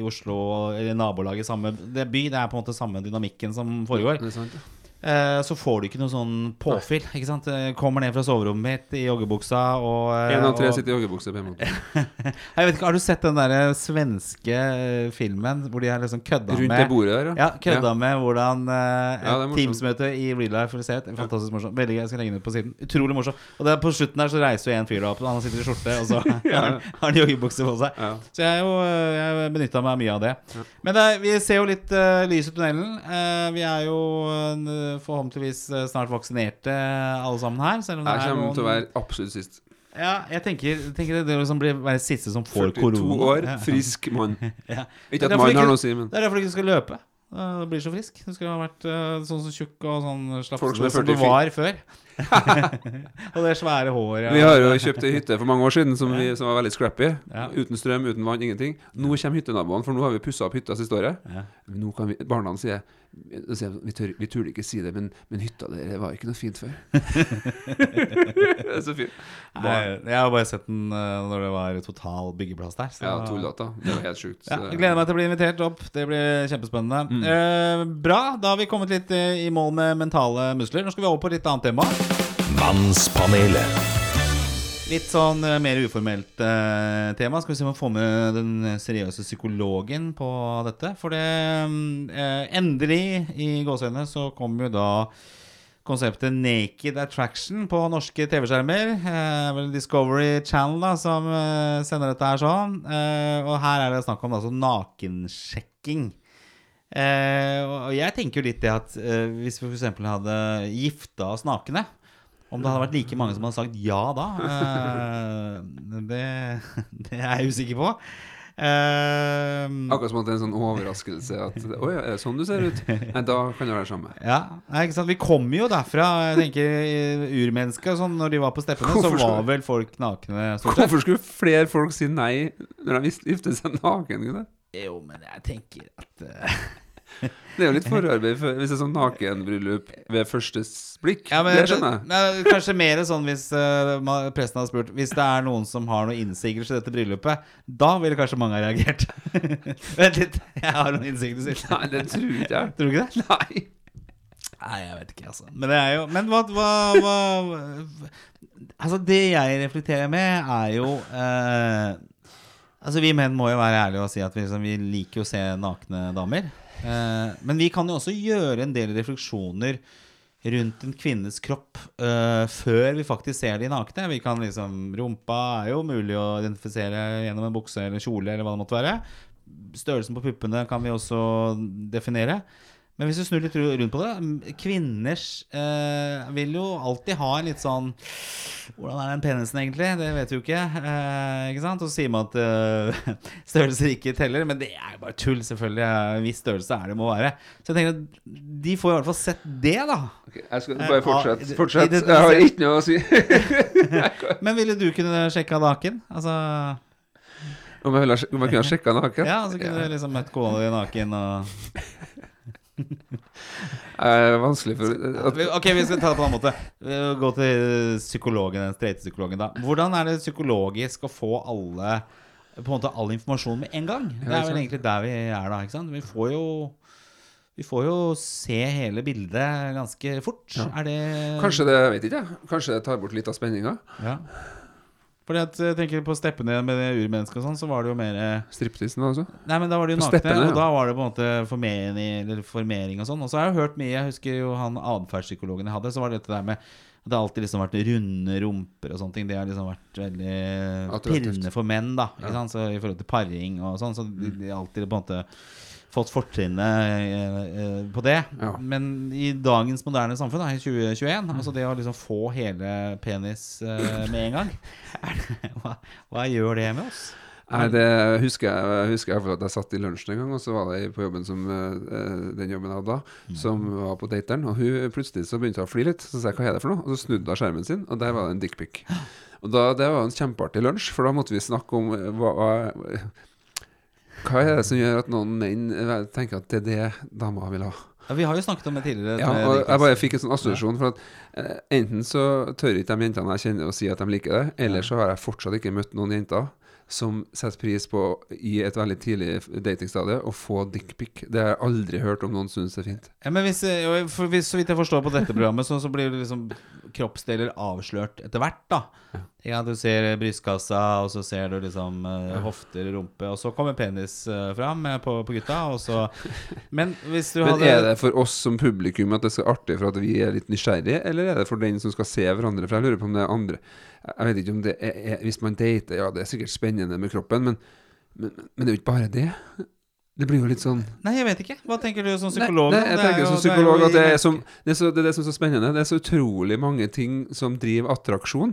i Oslo eller nabolaget i samme det by, det er på en måte samme dynamikken som foregår. Det er sant, ja. Eh, så får du ikke noe sånn påfyll. Ikke sant? Eh, Kommer ned fra soverommet mitt i joggebuksa og eh, En av tre og- sitter i joggebukse på. Jeg vet ikke, Har du sett den der svenske eh, filmen hvor de har liksom kødda Rundt det bordet der, ja, kødda med hvordan eh, Ja, det er et morsomt. Teams-møte i real life vil se ut. Fantastisk morsomt. Veldig gøy. Jeg skal legge den ut på siden. Utrolig morsom. Og det er på slutten der så reiser jo en fyr opp. og Han sitter i skjorte, og så har han- joggebukse på seg. Ja. Så jeg, har jo, eh, jeg benytta meg mye av det. Men det vi ser jo litt uh, lys i tunnelen. Uh, vi er jo eh, forhåpentligvis eh, snart vaksinerte alle sammen her. Selv om det Jeg er kommer til å være absolutt sist. Ja, jeg tenker, tenker det, det liksom blir være siste som får korona. 42 år, frisk mann. Ja. Ikke at mann har noe å si, men Det er derfor du ikke skal løpe. Du blir så frisk. Du skulle ha vært eh, sånn så tjukk og sånn slapp som som du var før. og det svære håret. Vi har jo kjøpt ei hytte for mange år siden som, vi, som var veldig scrappy. Ja. Uten strøm, uten vann, ingenting. Nå kommer hyttenaboene, for nå har vi pussa opp hytta siste året. Ja. Nå kan vi, Barna sier, vi, tør, vi turde ikke si det, men, men hytta dere var ikke noe fint før. det er så fint. Nei, jeg har bare sett den uh, når det var total byggeplass der. Så. Ja, tullete. Det var helt sjukt. Ja, jeg gleder meg til å bli invitert opp. Det blir kjempespennende. Mm. Eh, bra. Da har vi kommet litt eh, i mål med mentale muskler. Nå skal vi over på et litt annet tema. Mannspanelet. Litt sånn eh, mer uformelt eh, tema. Skal vi se om vi får med den seriøse psykologen på dette. For det eh, Endelig, i gåseøynene, så kommer jo da konseptet Naked Attraction på norske TV-skjermer. Eh, Discovery Channel da som eh, sender dette her sånn. Eh, og her er det snakk om altså nakensjekking. Eh, og jeg tenker jo litt det at eh, hvis vi f.eks. hadde gifta oss nakne om det hadde vært like mange som hadde sagt ja da, eh, det, det er jeg usikker på. Eh, Akkurat som at det er en sånn overraskelse at Oi, er det sånn du ser ut? Nei, da kan det være det samme. ja? Vi kommer jo derfra. Jeg tenker Urmennesker sånn, Når de var på steppene, så Hvorfor var vel folk nakne. stort sett. Hvorfor skulle flere folk si nei når de gifter seg naken? Jo, men jeg tenker at eh, Det er jo litt forarbeid for, hvis det er sånn nakenbryllup ved første blikk. ja, men, det skjønner jeg. Nei, Kanskje mer sånn hvis uh, presten hadde spurt Hvis det er noen som har noen innsigelser i dette bryllupet, da ville kanskje mange ha reagert. Vent litt, jeg har noen innsigelser. Nei, det tror ikke jeg. Tror du ikke det? Nei. Nei, jeg vet ikke, altså. Men det er jo Men hva, hva, hva Altså, det jeg reflekterer med, er jo eh, Altså, vi menn må jo være ærlige og si at vi, liksom, vi liker å se nakne damer. Eh, men vi kan jo også gjøre en del refleksjoner rundt en kvinnes kropp eh, før vi faktisk ser de nakne. Vi kan liksom Rumpa er jo mulig å identifisere gjennom en bukse eller kjole eller hva det måtte være. Størrelsen på puppene kan vi også definere. Men hvis du snur litt rundt på det Kvinner Kvinners eh, vil jo alltid ha en litt sånn Hvordan er den penisen egentlig? Det vet du ikke. Eh, ikke sant? Og så sier man at eh, størrelser ikke teller. Men det er jo bare tull, selvfølgelig. En viss størrelse er det må være. Så jeg tenker at de får i hvert fall sett det, da. Okay, jeg skal Eh, bare ah, fortsette. det- Fortsett. Jeg har ikke noe å si. Men ville du kunne sjekka naken? Altså om jeg kunne ha sjekka naken? Ja, så kunne du liksom møtt kona di naken og Eh, vanskelig for at, Ok, vi skal ta det på en annen måte. Gå til psykologen, den streite psykologen, da. Hvordan er det psykologisk å få alle På en måte all informasjon med en gang? Det er vel egentlig der vi er da, ikke sant? Vi får jo vi får jo se hele bildet ganske fort. Ja. Er det Kanskje det vet ikke jeg. Kanskje det tar bort litt av spenninga. Ja. Fordi at jeg tenker På steppene med det urmennesket og sånn, så var det jo mer Striptisen altså. Nei, men da var det jo På nakne, steppene, ja. og da var det på en måte formering, eller formering og sånn. Og så har jeg jo hørt mye, jeg husker jo han atferdspsykologen jeg hadde, så var det dette der med at det alltid liksom vært runde rumper og sånne ting. Det har liksom vært veldig Attraktivt. pirrende for menn, da. Ja. Så I forhold til paring og sånn. Så de, de alltid på en måte fått fortrinnet eh, eh, på det. Ja. Men i dagens moderne samfunn, i 2021, altså det å liksom få hele penis eh, med en gang hva, hva gjør det med oss? Nei, det husker jeg, husker jeg at jeg satt i lunsjen en gang, og så var det på jobben som den jobben jeg hadde da, som var på dateren. Og hun plutselig så begynte hun å flire litt. Så sa jeg hva er det for noe? Og så snudde hun skjermen sin, og der var det en dickpic. Og da, det var en kjempeartig lunsj, for da måtte vi snakke om hva, hva, hva er det som gjør at noen menn eh, tenker at det er det dama vil ha. Ja, vi har jo snakket om det tidligere. Ja, og jeg bare fikk en sånn assosiasjon. For at eh, Enten så tør ikke de jentene jeg kjenner å si at de liker det, eller så har jeg fortsatt ikke møtt noen jenter som setter pris på i et veldig tidlig datingstadie å få dickpic. Det har jeg aldri hørt om noen syns er fint. Ja, men hvis, eh, hvis, Så vidt jeg forstår på dette programmet, så, så blir det liksom kroppsdeler avslørt etter hvert. da ja. Du ser brystkassa, og så ser du liksom uh, hofter, rumpe, og så kommer penis uh, fram eh, på, på gutta. Og så Men hvis du Men hadde er det for oss som publikum at det skal artig for at vi er litt nysgjerrige, eller er det for den som skal se hverandre? For jeg lurer på om det er andre Jeg vet ikke om det er, er Hvis man dater, ja, det er sikkert spennende med kroppen, men, men, men det er jo ikke bare det. Det blir jo litt sånn Nei, jeg vet ikke. Hva tenker du som psykolog? Nei, nei, jeg er tenker jo- som psykolog at det er, som, det, er så, det er det som er så spennende. Det er så utrolig mange ting som driver attraksjon.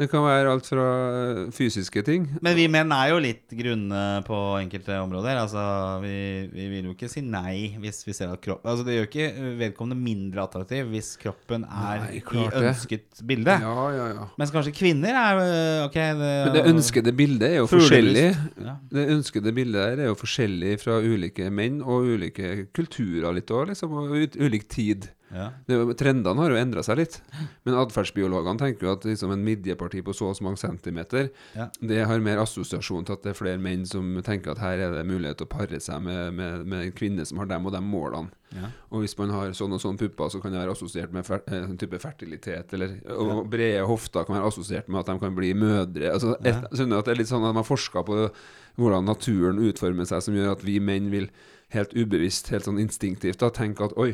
Det kan være alt fra øh, fysiske ting Men vi menn er jo litt grunne på enkelte områder. Altså, vi, vi vil jo ikke si nei hvis vi ser at kropp Altså, det gjør ikke vedkommende mindre attraktiv hvis kroppen er Nei, i det. ønsket bilde. Ja, ja, ja. Mens kanskje kvinner er øh, Ok, det, Men det ønskede bildet er jo forskjellig. Ja. Det ønskede bildet der er jo forskjellig fra ulike menn og ulike kulturer litt òg, liksom, og ulik tid. Ja. Det, trendene har jo endra seg litt. Men atferdsbiologene tenker jo at liksom en midjeparti på så og så mange centimeter, Ja. det har mer assosiasjon til at det er flere menn som tenker at her er det mulighet til å pare seg med, med, med en kvinne som har dem og de målene. Ja. Og hvis man har sånn og sånn pupper, så kan det være assosiert med fer eh, en type fertilitet. Eller, og brede hofter kan være assosiert med at de kan bli mødre. Altså, et, skjønner at det er litt sånn at man forsker på hvordan naturen utformer seg, som gjør at vi menn vil helt ubevisst, helt sånn instinktivt, da, tenke at oi,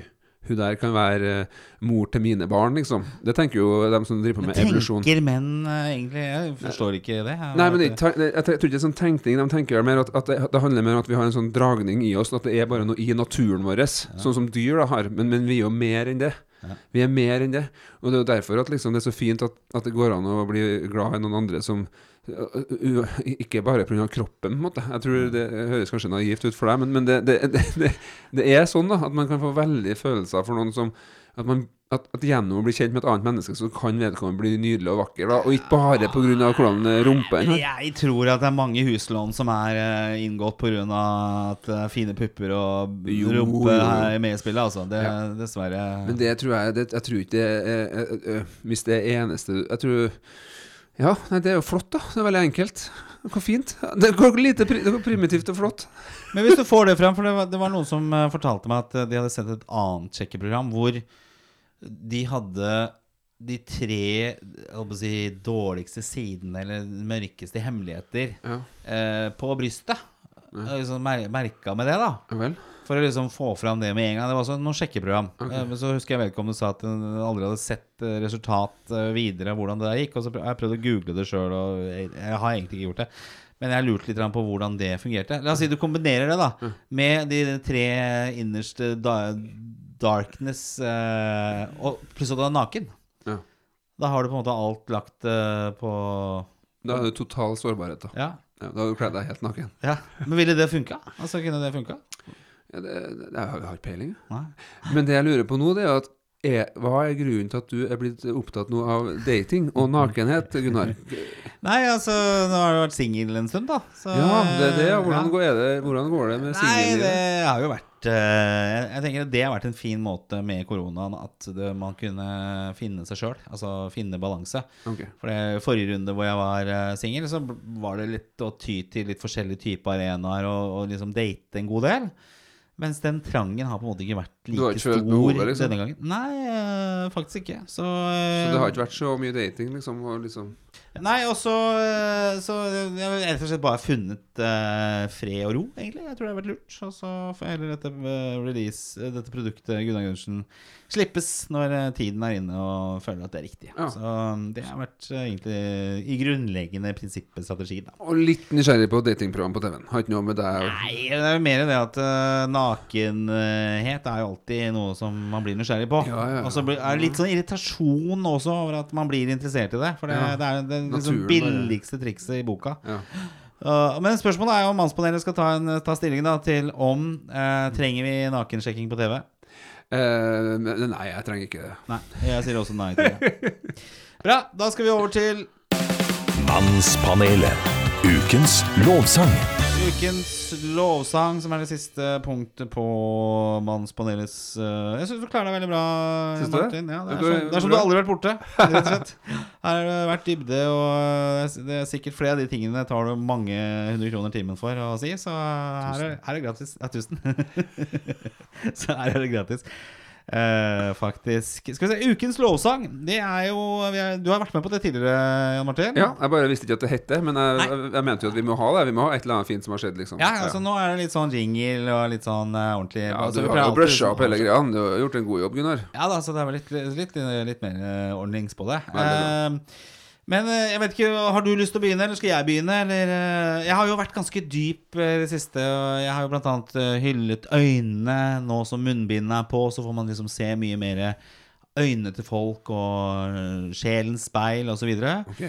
hun der kan være eh, mor til mine barn, liksom. Det tenker jo de som driver på med evolusjon. tenker menn eh, egentlig Jeg forstår ikke det. Jeg, Nei, men jeg, jeg, jeg tror ikke det sånn tenkning. De tenker mer at, at det, handler mer om at vi har en sånn dragning i oss, at det er bare noe i naturen vår, sånn som dyr da har. Men, men vi er jo mer enn det. Ja. Vi er mer enn det. Og det er jo derfor at liksom, det er så fint at, at det går an å bli glad i noen andre som Ikke bare pga. kroppen, på en måte. Jeg tror det høres kanskje naivt ut for deg, men, men det, det, det, det, er sånn da at man kan få veldig følelser for noen som at, man, at, at gjennom å bli kjent med et annet menneske, så kan vedkommende bli nydelig og vakker. Da, og ikke bare pga. hvordan rumpa er. Jeg tror at det er mange huslån som er eh, inngått pga. at er fine pupper og Jo, rumpe jo. er med i spillet. Altså. Det, Ja. Dessverre. Men det tror jeg det, Jeg tror ikke det er, er Hvis det er eneste Jeg tror Ja, nei, det er jo flott, da. Det er veldig enkelt. Hvor fint. Det går lite pri, det går primitivt og flott. Men hvis du får det frem For det var, det var noen som eh, fortalte meg at eh, de hadde sett et annet sjekkeprogram hvor de hadde de tre si, dårligste sidene, eller mørkeste hemmeligheter, Ja. eh, på brystet. Ja. liksom mer merka med det, da. ja vel. For å liksom få fram det med en gang. Det var også noe sjekkeprogram. Okay. Men så husker jeg vedkommende sa at hun aldri hadde sett eh, resultat eh, videre, hvordan det der gikk. Og så har jeg prøvd å google det sjøl, og jeg, jeg har egentlig ikke gjort det. Men jeg lurte litt på hvordan det fungerte. La oss si du kombinerer det da med de tre innerste da, darkness eh, og Pluss at du er naken. Ja. Da har du på en måte alt lagt eh, på Da er det total sårbarhet, da. Ja. Ja, da har du kledd deg helt naken. ja. Men ville det funka? Altså, kunne det funka? Ja, det, det, jeg har ikke peiling. Nei. Men det jeg lurer på nå, det er at er, hva er grunnen til at du er blitt opptatt nå av dating og nakenhet, Gunnar? Nei, altså, nå har du vært singel en stund, da. Så, Ja, det er det. hvordan, ja. Går, det, hvordan går det med Nei, det har jo vært eh, jeg, jeg tenker Det har vært en fin måte med koronaen at det, man kunne finne seg sjøl. Altså finne balanse. Okay. For det Forrige runde hvor jeg var uh, singel, så var det litt å ty til litt forskjellige typer arenaer og, og liksom date en god del. Mens den trangen har på en måte ikke vært like stor behovet, liksom? denne gangen. Nei, eh, faktisk ikke. Så, Så det har ikke vært så mye dating, liksom? Og liksom Nei, og så eh, jeg har rett og slett bare funnet uh, fred og ro, egentlig. Jeg tror det har vært lurt. Og så får heller dette uh, release, eh, dette produktet, Gunnar Gundersen, slippes når eh, tiden er inne og føler at det er riktig. Ja. Så um, det har vært uh, egentlig i grunnleggende prinsippet strategi, da. Og litt nysgjerrig på datingprogram på TV-en. Har ikke noe med deg Nei, det er jo mer det at nakenhet er jo alltid noe som man blir nysgjerrig på. Ja, ja, ja. Og så er det litt sånn irritasjon også over at man blir interessert i det. For det, Ja. det er det liksom Naturen billigste trikset i boka. ja. Uh, men spørsmålet er jo om Mannspanelet skal ta, en, ta stilling da til om uh, trenger vi nakensjekking på TV. Uh, nei, jeg trenger ikke det. Nei, jeg sier også nei til det. Bra, da skal vi over til Mannspanelet. Ukens lovsang. ukens lovsang, som er det siste punktet på Mannspanelets uh, Jeg syns du klarer deg veldig bra, Syns du det? Martin. Ja, det, er som, det er som du aldri har vært borte, rett og slett. Her har det vært dybde, og det er sikkert flere av de tingene tar du mange hundre kroner timen for å si, så her er, her er det gratis. Ja, tusen. så her er det gratis. Eh, faktisk Skal vi se, Ukens lovsang. Det er jo er, Du har vært med på det tidligere, Jan Martin? Ja, jeg bare visste ikke at det het det, men jeg, jeg, jeg mente jo at vi må ha det. Vi må ha et eller annet fint som har skjedd, liksom. Ja, altså Nå er det litt sånn jingle og litt sånn uh, ordentlig Ja, altså, du har jo brusha opp hele greia. Du har gjort en god jobb, Gunnar. Ja da, så det er vel litt, litt, litt mer uh, ordnings på det. Veldig Eh, men eh, jeg vet ikke, har du lyst til å begynne, eller skal jeg begynne? Eller, eh, jeg har jo vært ganske dyp eh, i det siste. og Jeg har jo eh, hyllet øynene. Nå som munnbindet er på, så får man liksom se mye mer øynene til folk og sjelens speil osv. Ok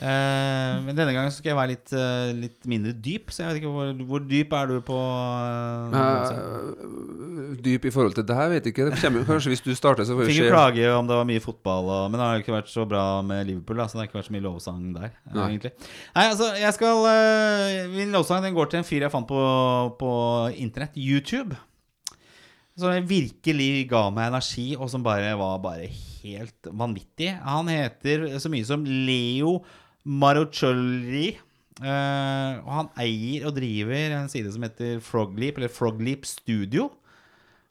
Eh, men denne gangen skal jeg være litt, eh, litt mindre dyp. Så jeg vet ikke hvor, hvor dyp er du på eh, Eh, dyp i forhold til det her, vet jeg ikke. Kommer, kanskje hvis du starter, så får vi Fikk se. klage om det var mye fotball, og, men det har jo ikke vært så bra med Liverpool. Da, så det har ikke vært så mye lovsang der. Nei. egentlig Nei, altså, jeg skal Min lovsang den går til en fyr jeg fant på, på internett. YouTube. Som virkelig ga meg energi, og som bare var bare helt vanvittig. Han heter så mye som Leo Maroccioli. Uh, og han eier og driver en side som heter Frogleap, eller Frogleap Studio.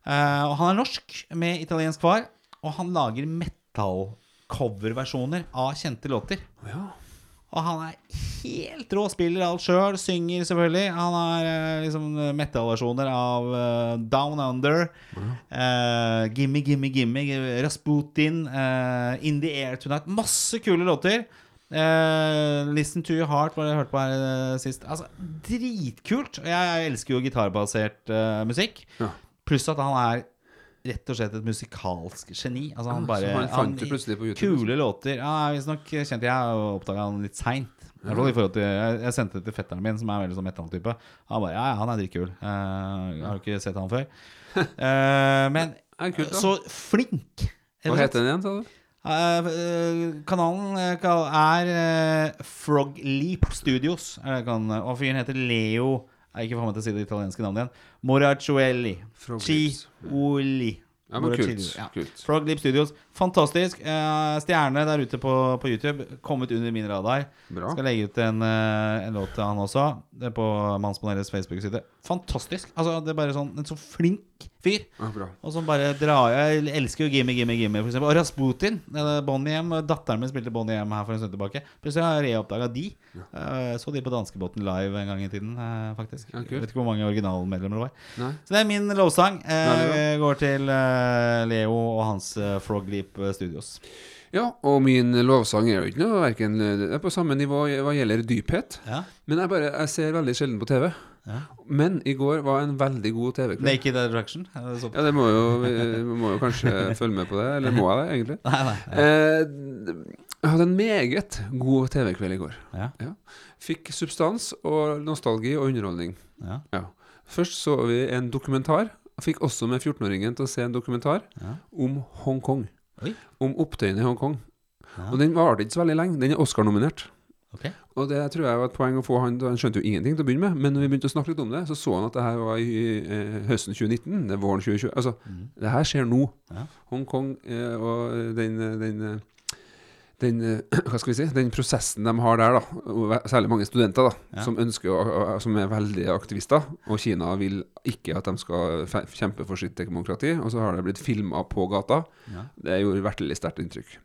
Uh, og han er norsk med italiensk far, og han lager metal-coverversjoner av kjente låter. Ja. Og han er helt rå, spiller alt sjøl, synger selvfølgelig. Han har uh, liksom metal-versjoner av eh, Down Under, eh, Gimme Gimme Gimme, Rasputin, eh, In The Air Tonight. Masse kule låter. Eh, Listen to Your Heart var det jeg hørte på her eh, sist. Altså, Dritkult. Jeg, elsker jo gitarbasert uh, musikk. Ja. Pluss at han er rett og slett et musikalsk geni. Altså han bare han YouTube, Kule låter. Ja, Visstnok kjente jeg og oppdaga han litt seint. Til jeg, jeg sendte det til fetteren min, som er veldig sånn metalltype. Han bare Ja, ja, han er dritkul. Uh, jeg har ikke sett han før. uh, men kult, så flink! Hva heter den igjen, sa du? Eh, eh, kanalen eh, er Frog Frogleap Studios. Og fyren heter Leo Jeg er ikke for meg til å si det italienske navnet igjen. Frogleaps. Cioli. Ja, men kult. Ja. kult. Frogleap Studios. Fantastisk. Eh, stjerne der ute på, på YouTube. Kommet under min radar. Bra. Skal legge ut en, en låt til han også. Det er på Mannspanelets Facebook-side. Fantastisk. Altså, det er bare sånn En så flink fyr. Ja. Og som bare drar Jeg elsker jo Gimme, Gimme, Gimme, for eksempel. Og Rasputin. eh, Bonnie M. Datteren min spilte Bonnie M her for en stund tilbake. Plutselig har jeg reoppdaga de. Ja. så de på danskebåten live en gang i tiden, eh, faktisk. Ja, vet ikke hvor mange originalmedlemmer det var. Nei. Så det er min lovsang. Eh, går til eh, Leo og hans Frogleap Frog Leap Studios. Ja, og min lovsang er jo ikke noe verken, Det er på samme nivå hva gjelder dyphet. Ja. Men jeg bare Jeg ser veldig sjelden på TV. Ja. Men i går var en veldig god TV-kveld. Naked Attraction. Det Ja, det må jo Vi må jo kanskje følge med på det. Eller må jeg det, egentlig? Nei, nei. Eh, jeg hadde en meget god TV-kveld i går. Ja. Fikk substans og nostalgi og underholdning. Ja. Ja. Først så vi en dokumentar. Fikk også med 14-åringen til å se en dokumentar Ja. om Hongkong. Om opptøyene i Hongkong. Ja. Og den varte ikke så veldig lenge. Den er Oscar-nominert. Ok. Og det tror jeg var et poeng å få han Han skjønte jo ingenting til å begynne med, men når vi begynte å snakke litt om det, så så han at det her var i eh, høsten 2019. Det er våren 2020. Altså, mm. det her skjer nå. Ja. Hongkong eh, og den, den den, eh, hva skal vi si, den prosessen de har der, da, særlig mange studenter da, Ja. som ønsker å, å- som er veldig aktivister, og Kina vil ikke at de skal kjempe for sitt demokrati, og så har det blitt filma på gata. Ja. Det gjorde virkelig sterkt inntrykk.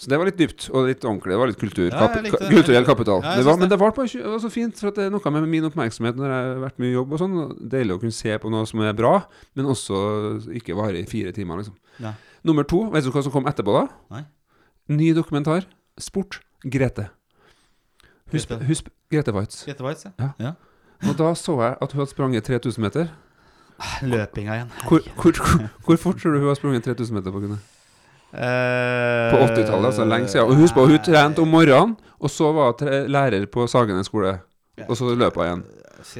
Så det var litt dypt og litt ordentlig. Det var litt kultur, Ja, kap, jeg likte det. kulturell kapital. Ja, det var, men det. var, på, det var så fint, for det er noe med min oppmerksomhet når jeg har vært mye i jobb og sånn. Deilig å kunne se på noe som er bra, men også ikke vare i fire timer, liksom. Ja. Nummer to, vet du hva som kom etterpå da? Nei. Ny dokumentar. Sport. Grete. Husk, Grete. husk Grete Waitz. Grete Waitz, ja. Ja. Og da så jeg at hun hadde sprunget 3000 meter. Løpinga igjen. Hvor, hvor, hvor, hvor fort tror du hun har sprunget 3000 meter på kunne? Eh, På 80-tallet, altså lenge siden. Og husk på, hun trente om morgenen, og så var lærer på Sagene skole. Og så løp hun igjen.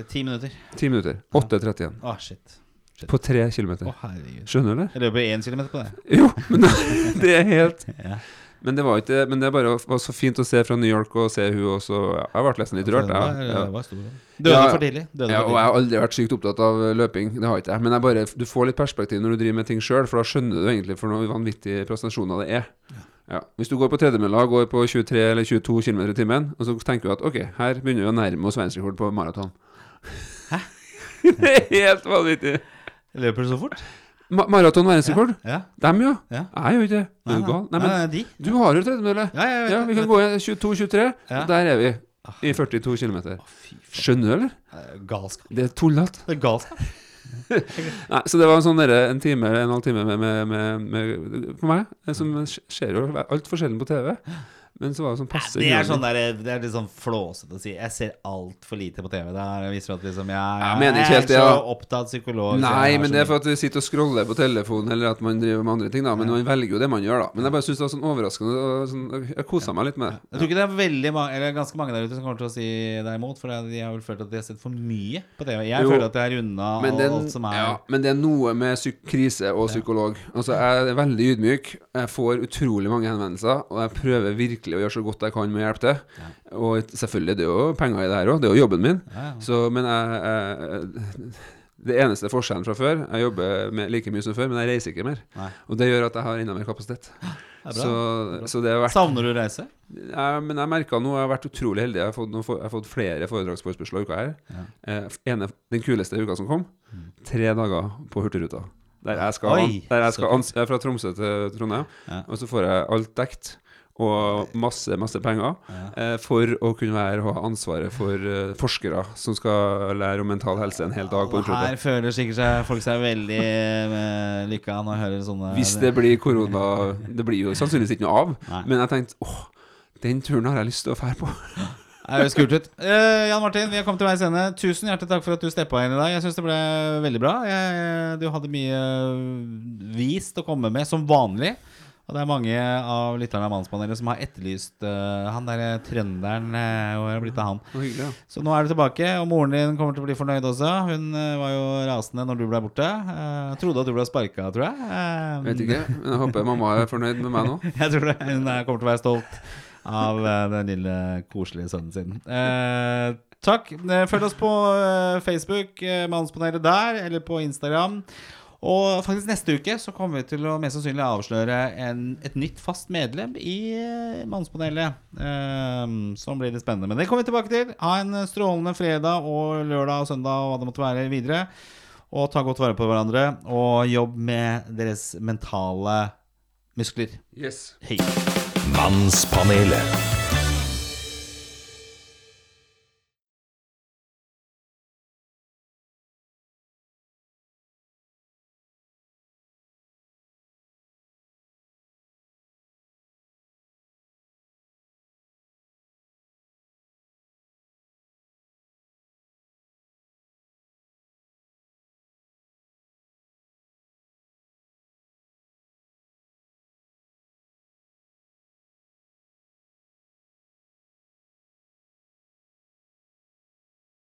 Ti minutter. Ti minutter. 8.31. Ah, shit. På tre kilometer. Å. Skjønner du? Jeg løper én kilometer på det. Jo, men det er helt Ja. Men det var ikke Men det bare var så fint å se fra New York og se hun også. Jeg ble nesten litt rørt, jeg. Ja. Døde Ja. for tidlig. Døde Ja, og jeg har aldri vært sykt opptatt av løping. Det har ikke jeg. Men jeg bare, du får litt perspektiv når du driver med ting sjøl, for da skjønner du egentlig for noen vanvittige prestasjoner det er. Ja. Hvis du går på tredemølla og går på 23 eller 22 km i timen, og så tenker du at ok, her begynner vi å nærme oss verdensrekord på maraton. Hæ? det er helt vanvittig. Løper du så fort? Ma maraton verdensrekord? Ja. Dem, ja. ja. Jeg gjør ikke det. Er du gal? Nei, men nei, de. du har jo tredemølle. Ja, jeg vet Ja, vi kan gå i 22-23. Ja. Der er vi. Ah. I 42 km. Skjønner du, eller? Er Galskap. Det er tullete. Det er galskap. Nei, så det var en sånn der, en time eller en halv time med, med, med, med For meg, som skjer jo altfor sjelden på TV. Men så var det sånn passe Det er sånn der, det er litt sånn flåsete å si. Jeg ser altfor lite på TV. Det er- viser at liksom jeg, Jeg mener ikke helt er så opptatt psykolog. Nei, men det er for at du sitter og scroller på telefonen, eller at man driver med andre ting, da. Men man velger jo det man gjør, da. Men jeg bare syns det var sånn overraskende. Og sånn, jeg kosa meg litt med det. Jeg tror ikke det er veldig mange Eller ganske mange der ute som kommer til å si deg imot. For de har vel følt at de har sett for mye på TV. Jeg Jo. føler at jeg er unna Men det, alt som er ja, men det er noe med krise og psykolog. Altså, jeg er veldig ydmyk. Jeg får utrolig mange henvendelser, og jeg prøver virkelig å gjøre så godt jeg kan med å hjelpe til. Og selvfølgelig, det er jo penger i det her òg. Det er jo jobben min. ja, ja. Så, men jeg, jeg Det eneste forskjellen fra før Jeg jobber med like mye som før, men jeg reiser ikke mer. Nei. Og det gjør at jeg har enda mer kapasitet. Det. Så, så det har vært Savner du å reise? ja, Men jeg merka nå Jeg har vært utrolig heldig. Jeg har fått, nå jeg har fått flere foredragsforespørsler uka her. Ja. Eh, ene, den kuleste uka som kom, tre dager på Hurtigruta. Der jeg skal, Oi, der jeg skal jeg er fra Tromsø til Trondheim, Ja. og så får jeg alt dekt. Og masse, masse penger eh, for å kunne være, ha ansvaret for eh, forskere som skal lære om mental helse en hel dag på en her føler sikkert seg folk seg veldig eh, lykka når hører sånne Hvis det blir korona Det blir jo sannsynligvis ikke noe av. Nei. Men jeg tenkte åh, den turen har jeg lyst til å fære på. Det høres kult ut. Uh, Jan Martin, vi har kommet til veis ende. Tusen hjertelig takk for at du steppa inn i dag. Jeg syns det ble veldig bra. Jeg, du hadde mye vist å komme med, som vanlig. Og det er mange av lytterne av Mannspanelet som har etterlyst uh, han derre trønderen. Uh, er blitt av han? Hyggelig, ja. Så nå er du tilbake, og moren din kommer til å bli fornøyd også. Hun uh, var jo rasende når du ble borte. Uh, trodde at du ble sparka, tror jeg. Eh, Vet ikke. Men jeg håper mamma er fornøyd med meg nå. jeg tror det. Hun eh, kommer til å være stolt av eh, den lille koselige sønnen sin. Uh, takk. Eh, Følg oss på eh, Facebook, eh, Mannspanelet der, eller på Instagram. Og faktisk neste uke så kommer vi til å mest sannsynlig avsløre en, et nytt fast medlem i eh, Mannspanelet. Um, som blir litt spennende. Men det kommer vi tilbake til. Ha en strålende fredag og lørdag og søndag og hva det måtte være videre. Og ta godt vare på hverandre. Og jobb med deres mentale muskler. Yes. Hei. Mannspanelet.